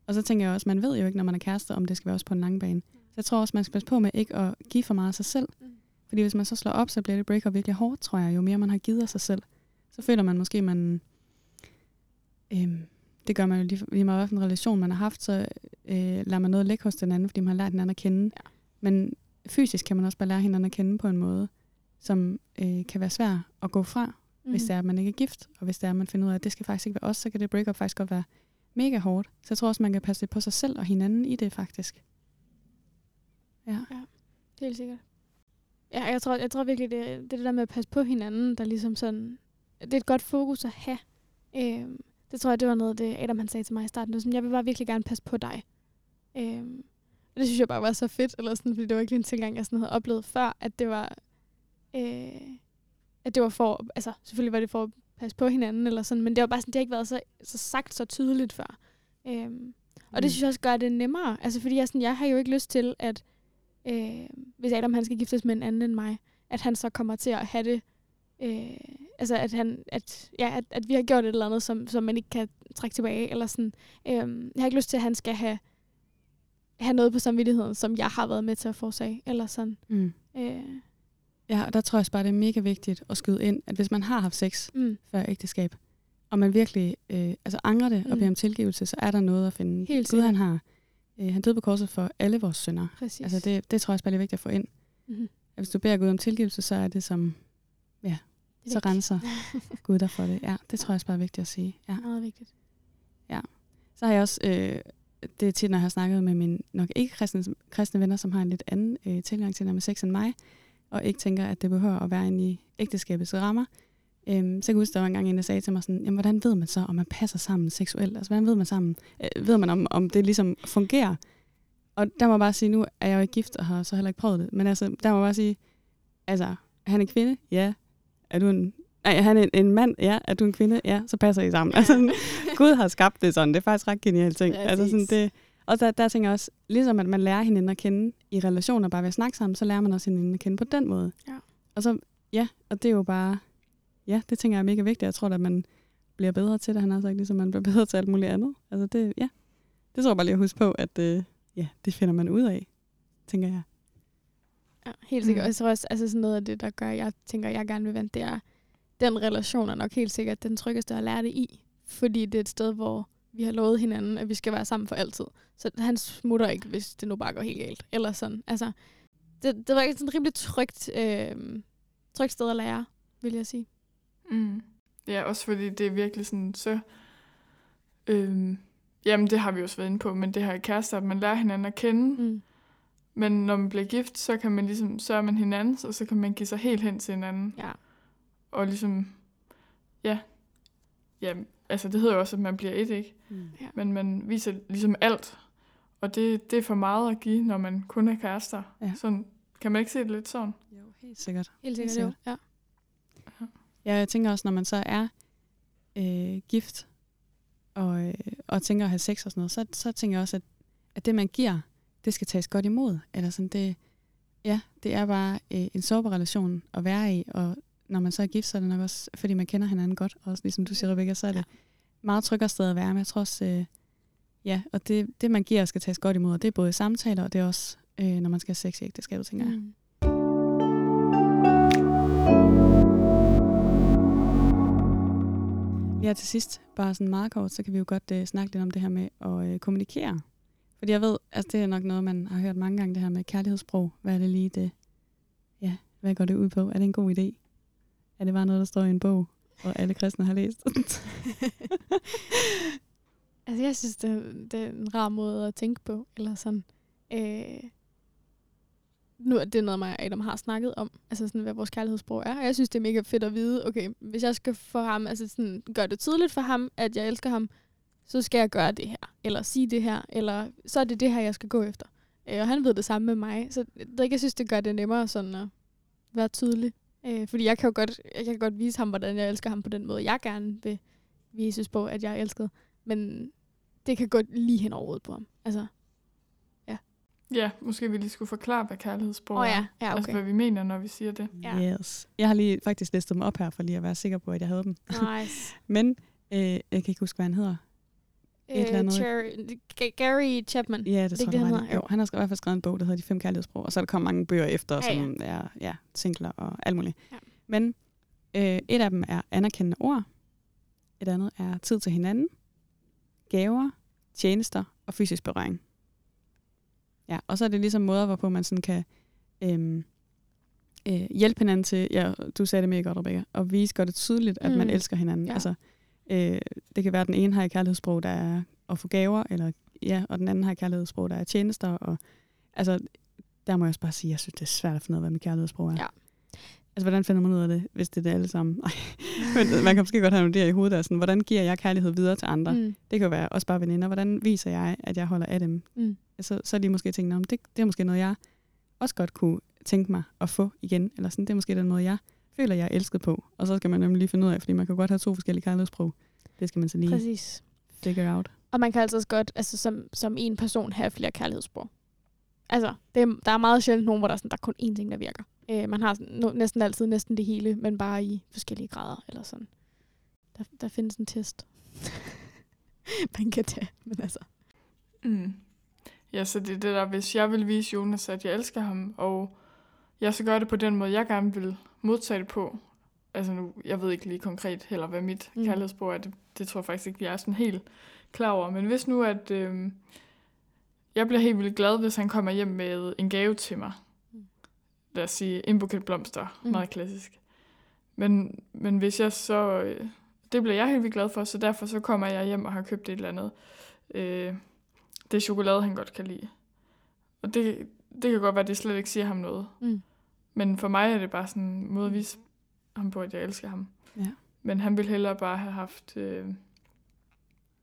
Og så tænker jeg også, man ved jo ikke, når man er kærester, om det skal være også på en lang bane. Så jeg tror også, man skal passe på med ikke at give for meget af sig selv. Mm. Fordi hvis man så slår op, så bliver det breakup virkelig hårdt, tror jeg. Jo mere man har givet af sig selv, så føler man måske, man... Øhm, det gør man jo lige, lige meget, hvilken relation man har haft, så øh, lader man noget ligge hos den anden, fordi man har lært hinanden at kende. Ja. Men fysisk kan man også bare lære hinanden at kende på en måde, som øh, kan være svær at gå fra, mm. hvis det er, at man ikke er gift. Og hvis det er, at man finder ud af, at det skal faktisk ikke være os, så kan det breakup faktisk godt være mega hårdt. Så jeg tror også, man kan passe lidt på sig selv og hinanden i det, faktisk. Ja. Helt sikkert. Ja, jeg tror, jeg tror virkelig, det, det det der med at passe på hinanden, der ligesom sådan... Det er et godt fokus at have. Øhm, det tror jeg, det var noget, det Adam han sagde til mig i starten. Det var sådan, jeg vil bare virkelig gerne passe på dig. Øhm, og det synes jeg bare var så fedt, eller sådan, fordi det var ikke en tilgang, jeg sådan havde oplevet før, at det var... Øh, at det var for... Altså, selvfølgelig var det for at passe på hinanden, eller sådan, men det var bare sådan, det har ikke været så, så sagt så tydeligt før. Øhm, og det Mm. synes jeg også gør det nemmere. Altså, fordi jeg, sådan, jeg har jo ikke lyst til, at øh, hvis Adam han skal giftes med en anden end mig, at han så kommer til at have det, øh, altså at, han, at, ja, at, at vi har gjort et eller andet, som, som man ikke kan trække tilbage, eller sådan. Øh, jeg har ikke lyst til, at han skal have, have noget på samvittigheden, som jeg har været med til at forårsage, eller sådan. Mm. Øh, Ja, og der tror jeg også bare, det er mega vigtigt at skyde ind, at hvis man har haft sex mm, før ægteskab, og man virkelig øh, altså angrer det og Mm. beder om tilgivelse, så er der noget at finde. Helt Gud, han har øh, han døde på korset for alle vores synder. præcis. Altså det, det tror jeg også bare, det er vigtigt at få ind. mm-hmm. At hvis du beder Gud om tilgivelse, så er det som, så renser Gud dig for det. Ja, det tror jeg også bare er vigtigt at sige. Ja. Meget vigtigt. Så har jeg også, øh, det er tit, når jeg har snakket med mine nok ikke kristne, kristne venner, som har en lidt anden øh, tilgang til det med sex end mig, og ikke tænker, at det behøver at være inde i ægteskabets rammer. Øhm, så kan jeg huske, der var en gang en, der sagde til mig sådan, jamen, hvordan ved man så, om man passer sammen seksuelt? Altså, hvordan ved man sammen? Øh, ved man, om, om det ligesom fungerer? Og der må jeg bare sige, nu er jeg jo ikke gift, og har så heller ikke prøvet det, men altså, der må jeg bare sige, altså, han er kvinde? Ja. Er du en Nej, er han en, en mand? Ja. Er du en kvinde? Ja, så passer I sammen. Ja. Altså, sådan, Gud har skabt det sådan. Det er faktisk ret genialt ting. Ja, altså, sådan, det, og der, der tænker jeg også, ligesom at man lærer hinanden at kende i relationer, bare ved at snakke sammen, så lærer man også hinanden at kende på den måde. Ja. Og så, ja, og det er jo bare, ja, det tænker jeg er mega vigtigt. Jeg tror, at man bliver bedre til det, han har sagt, ligesom man bliver bedre til alt muligt andet. Altså det, ja, det tror jeg bare lige at huske på, at øh, ja, det finder man ud af, tænker jeg. Ja, helt sikkert. Mm. Mm. Og jeg tror også, altså sådan noget af det, der gør, jeg tænker, jeg gerne vil vente, det er, den relation er nok helt sikkert den tryggeste at lære det i. Fordi det er et sted, hvor vi har lovet hinanden, at vi skal være sammen for altid. Så han smutter ikke, hvis det nu bare går helt galt. Eller sådan. Altså, det, det var sådan et rimelig trygt, øh, trygt sted at lære, vil jeg sige. Mm. Ja, også fordi det er virkelig sådan så... Øhm, jamen, det har vi også været inde på, men det her i kærester, at man lærer hinanden at kende. Mm. Men når man bliver gift, så kan man ligesom, så er man hinanden, og så kan man give sig helt hen til hinanden. Ja. Og ligesom, ja, ja, altså det hedder jo også, at man bliver et, ikke? Mm. Ja. Men man viser ligesom alt. Og det, det er for meget at give, når man kun er kærester. Ja. Sådan, kan man ikke se det lidt sådan? Jo, helt sikkert. Helt Helt sikkert, jo. Ja. Ja, jeg tænker også, når man så er øh, gift og, øh, og tænker at have sex og sådan noget, så, så tænker jeg også, at, at det, man giver, det skal tages godt imod. Eller sådan, det, ja, det er bare øh, en sårbar relation at være i, og når man så er gift, så er det nok også, fordi man kender hinanden godt, og også ligesom du siger, Rebecca, så er det meget tryggere sted at være. Men jeg tror også, øh, ja, og det, det man giver skal tages godt imod, og det er både samtaler, og det er også, øh, når man skal have sex i ægteskabet, tænker jeg. Mm. Ja, til sidst, bare sådan meget kort, så kan vi jo godt øh, snakke lidt om det her med at øh, kommunikere. Fordi jeg ved, altså det er nok noget, man har hørt mange gange, det her med kærlighedssprog. Hvad er det lige det? Ja, hvad går det ud på? Er det en god idé? Er det bare noget, der står i en bog, og alle kristne har læst? Altså, jeg synes, det, det er en rar måde at tænke på. Eller sådan. Øh, nu er det noget, mig og Adam har snakket om. Altså, sådan, hvad vores kærlighedssprog er. Og jeg synes, det er mega fedt at vide, okay, hvis jeg skal få ham, altså sådan, gøre det tydeligt for ham, at jeg elsker ham, så skal jeg gøre det her. Eller sige det her. Eller så er det det her, jeg skal gå efter. Øh, og han ved det samme med mig. Så det, jeg synes, det gør det nemmere sådan at være tydelig. Øh, fordi jeg kan jo godt, jeg kan godt vise ham, hvordan jeg elsker ham på den måde, jeg gerne vil vises på, at jeg er elsket. Men det kan gå lige hen over hovedet på ham. Altså, Ja, måske vi lige skulle forklare, hvad kærlighedssprog oh, er. ja, ja, Altså, okay. hvad vi mener, når vi siger det. Ja. Yes. Jeg har lige faktisk listet dem op her, for lige at være sikker på, at jeg havde dem. Nice. Men øh, jeg kan ikke huske, hvad han hedder. Et eller andet. Cherry, G- Gary Chapman. Ja, det, det tror jeg, han hedder? Jo, han har skrevet- i hvert fald skrevet en bog, der hedder De Fem Kærlighedssprog, og så er der kommet mange bøger efter, Ja, ja. som er ja, singler og alt muligt. Ja. Men øh, et af dem er anerkendende ord, et andet er tid til hinanden, gaver, tjenester og fysisk berøring. Ja, og så er det ligesom måder, hvorpå man sådan kan øhm, øh, hjælpe hinanden til, ja, du sagde det mega godt, Rebecca, og vise godt og tydeligt, at mm. man elsker hinanden. Ja. Altså, øh, det kan være, at den ene har et kærlighedssprog, der er at få gaver, eller, ja, og den anden har et kærlighedssprog, der er tjenester. Og, altså, der må jeg også bare sige, at jeg synes, det er svært at finde ud af, hvad mit kærlighedssprog er. Ja. Altså, hvordan finder man ud af det, hvis det er det alle sammen? Ej, men man kan måske godt have nogle idéer i hovedet, der er sådan, hvordan giver jeg kærlighed videre til andre? Mm. Det kan jo være også bare veninder. Hvordan viser jeg, at jeg holder af dem? Mm. Så, så er de måske tænkt, om det, det er måske noget, jeg også godt kunne tænke mig at få igen. Eller sådan, det er måske den måde, jeg føler, jeg er elsket på. Og så skal man nemlig lige finde ud af, fordi man kan godt have to forskellige kærlighedssprog. Det skal man så lige Præcis. figure out. Og man kan altså også godt, altså som, som en person, have flere kærlighedssprog. Altså, det er, der er meget sjældent nogen, hvor der er, sådan, der er kun én ting, der virker. Øh, man har sådan, no, næsten altid næsten det hele, men bare i forskellige grader, eller sådan. Der, der findes en test. man kan tage, men altså. Mm. Ja, så det er det der, hvis jeg vil vise Jonas, at jeg elsker ham, og jeg så gør det på den måde, jeg gerne vil modtage det på. Altså nu, jeg ved ikke lige konkret heller, hvad mit Mm. kærlighedsbrug er. Det, det tror jeg faktisk ikke, vi er sådan helt klar over. Men hvis nu, at øh, jeg bliver helt vildt glad, hvis han kommer hjem med en gave til mig. Mm. Lad os sige, en buket blomster. Mm. Mm. Meget klassisk. Men, men hvis jeg så... Øh, det bliver jeg helt vildt glad for, så derfor så kommer jeg hjem og har købt et eller andet. Øh, det er chokolade, han godt kan lide. Og det, det kan godt være, at det slet ikke siger ham noget. Mm. Men for mig er det bare sådan en måde at vise ham på, at jeg elsker ham. Ja. Men han ville hellere bare have haft... Øh,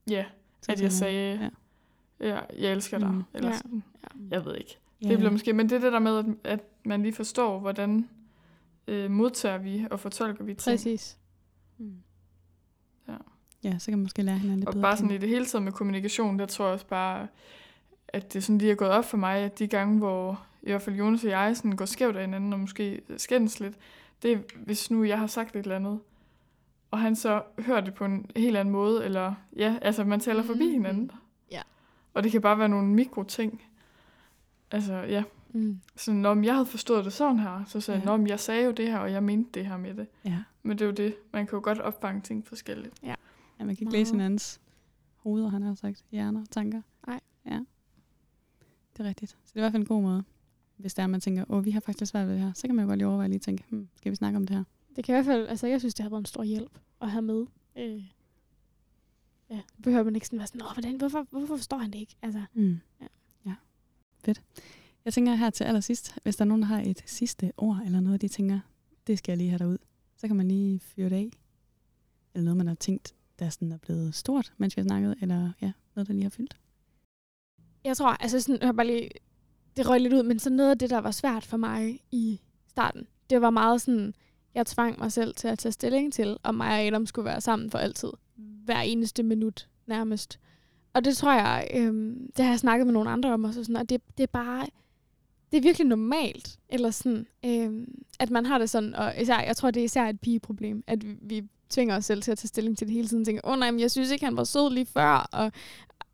ja, at jeg sagde, Ja. ja. jeg elsker dig. Mm. Eller Ja. sådan. Ja. Jeg ved ikke. Ja. Det bliver måske, men det er det der med, at, at man lige forstår, hvordan øh, modtager vi og fortolker vi ting. Præcis. Mm. Ja. Ja, så kan man måske lære hinanden lidt Og bedre bare at sådan i det hele taget med kommunikation, der tror jeg også bare, at det sådan lige er gået op for mig, at de gange, hvor i hvert fald Jonas og jeg sådan går skævt af hinanden, og måske skændes lidt, det er, hvis nu jeg har sagt et eller andet, og han så hører det på en helt anden måde, eller ja, altså man taler forbi Mhm. hinanden. Ja. Og det kan bare være nogle mikroting. Altså ja, Mm. sådan, når jeg havde forstået det sådan her, så sagde jeg, Ja. ja. jeg sagde jo det her, og jeg mente det her med det. Ja. Men det er jo det, man kan jo godt opfange ting forskelligt. ja, man kan ikke læse hinandens hoveder, han har sagt, hjerner, tanker. Nej. Ja. Det er rigtigt. Så det er i hvert fald en god måde. Hvis der er, man tænker, åh, vi har faktisk svært ved det her, så kan man jo godt lige overveje lige at tænke, hmm, skal vi snakke om det her? Det kan i hvert fald, altså jeg synes, det har været en stor hjælp at have med. Øh, ja, behøver man ikke sådan være sådan, Åh, hvordan, hvorfor, hvorfor forstår han det ikke? Altså, Mm. Ja. ja. Fedt. Jeg tænker her til allersidst, hvis der er nogen, der har et sidste ord, eller noget, de tænker, det skal jeg lige have derud, så kan man lige fyre det af. Eller noget, man har tænkt, der sådan er blevet stort, mens vi har snakket, eller ja, noget, der lige har fyldt. jeg tror, altså sådan, jeg har bare lige, det røg lidt ud, men så noget af det, der var svært for mig i starten, det var meget sådan, jeg tvang mig selv til at tage stilling til, om mig og Adam skulle være sammen for altid. Hver eneste minut, nærmest. Og det tror jeg, øhm, det har jeg snakket med nogle andre om også, og sådan, og det, det er bare, det er virkelig normalt, eller sådan, øhm, at man har det sådan, og især, jeg tror, det er især et pigeproblem, at vi, vi tvinger os selv til at tage stilling til det hele tiden. Tænker, åh oh, nej, men jeg synes ikke, han var sød lige før, og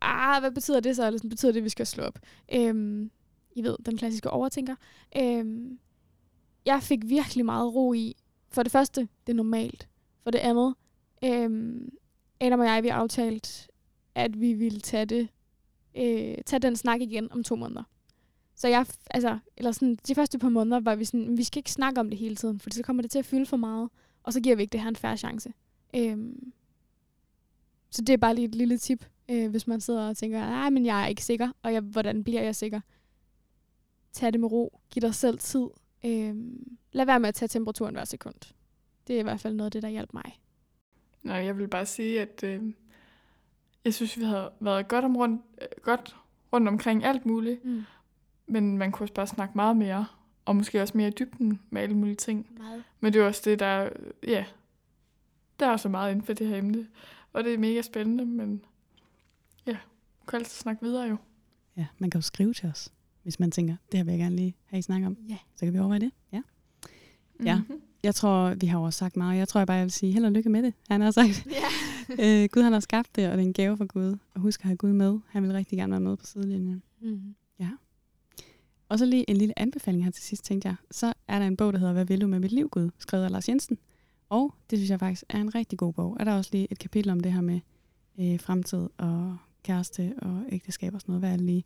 ah, hvad betyder det så? Eller sådan, betyder det, at vi skal slå op? Øhm, i ved, den klassiske overtænker. Øhm, jeg fik virkelig meget ro i, for det første, det er normalt. For det andet, øhm, Adam og jeg, vi aftalt, at vi ville tage det, øh, tage den snak igen om to måneder. Så jeg, altså, eller sådan, de første par måneder var vi sådan, vi skal ikke snakke om det hele tiden, for så kommer det til at fylde for meget, og så giver vi ikke det her en færre chance. Øhm, så det er bare lige et lille tip, øh, hvis man sidder og tænker, nej, men jeg er ikke sikker, og jeg, hvordan bliver jeg sikker? Tag det med ro, giv dig selv tid. Øhm, lad være med at tage temperaturen hver sekund. Det er i hvert fald noget af det, der hjælper mig. Nej, jeg vil bare sige, at øh, jeg synes, vi har været godt, om rundt, øh, godt rundt omkring alt muligt. Mm. Men man kunne også bare snakke meget mere, og måske også mere i dybden med alle mulige ting. Meget. Men det er også det, der, ja, der er så meget inden for det her emne. Og det er mega spændende, men ja, man kan altid snakke videre jo. Ja, man kan jo skrive til os, hvis man tænker, det her vil jeg gerne lige have I snakke om. Ja. Så kan vi overveje det. Ja. Ja. Mm-hmm. Jeg tror, vi har også sagt meget. Jeg tror jeg bare, jeg vil sige held og lykke med det. Han har sagt, Ja. øh, Gud han har skabt det, og det er en gave fra Gud. Og husk at have Gud med. Han vil rigtig gerne være med på sidelinjen. Mm. Og så lige en lille anbefaling her til sidst, tænkte jeg. Så er der en bog, der hedder Hvad vil du med mit liv, Gud? Skrevet af Lars Jensen. Og det synes jeg faktisk er en rigtig god bog. Er der også lige et kapitel om det her med øh, fremtid og kæreste og ægteskab og sådan noget. Hvad er det lige?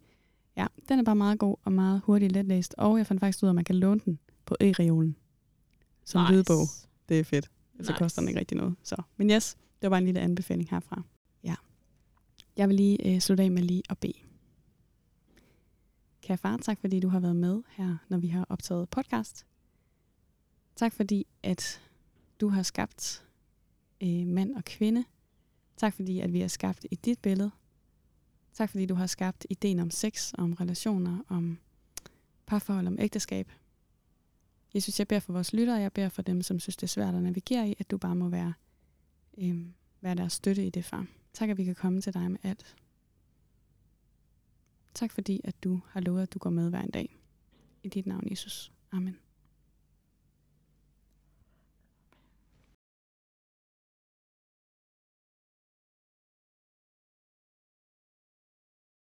Ja, den er bare meget god og meget hurtigt letlæst. Og jeg fandt faktisk ud af, at man kan låne den på e-reolen. Som nice. lydbog. Det er fedt. Så Nice. koster den ikke rigtig noget. Så. Men yes, det var bare en lille anbefaling herfra. Ja. Jeg vil lige øh, slutte af med lige at bede. Kære far, tak fordi du har været med her, når vi har optaget podcast. Tak fordi, at du har skabt øh, mand og kvinde. Tak fordi, at vi er skabt i dit billede. Tak fordi, du har skabt ideen om sex, om relationer, om parforhold, om ægteskab. Jesus, jeg beder for vores lyttere, jeg beder for dem, som synes, det er svært at navigere i, at du bare må være, øh, være deres støtte i det, far. Tak, at vi kan komme til dig med alt. Tak fordi, at du har lovet, at du går med hver en dag. I dit navn, Jesus. Amen.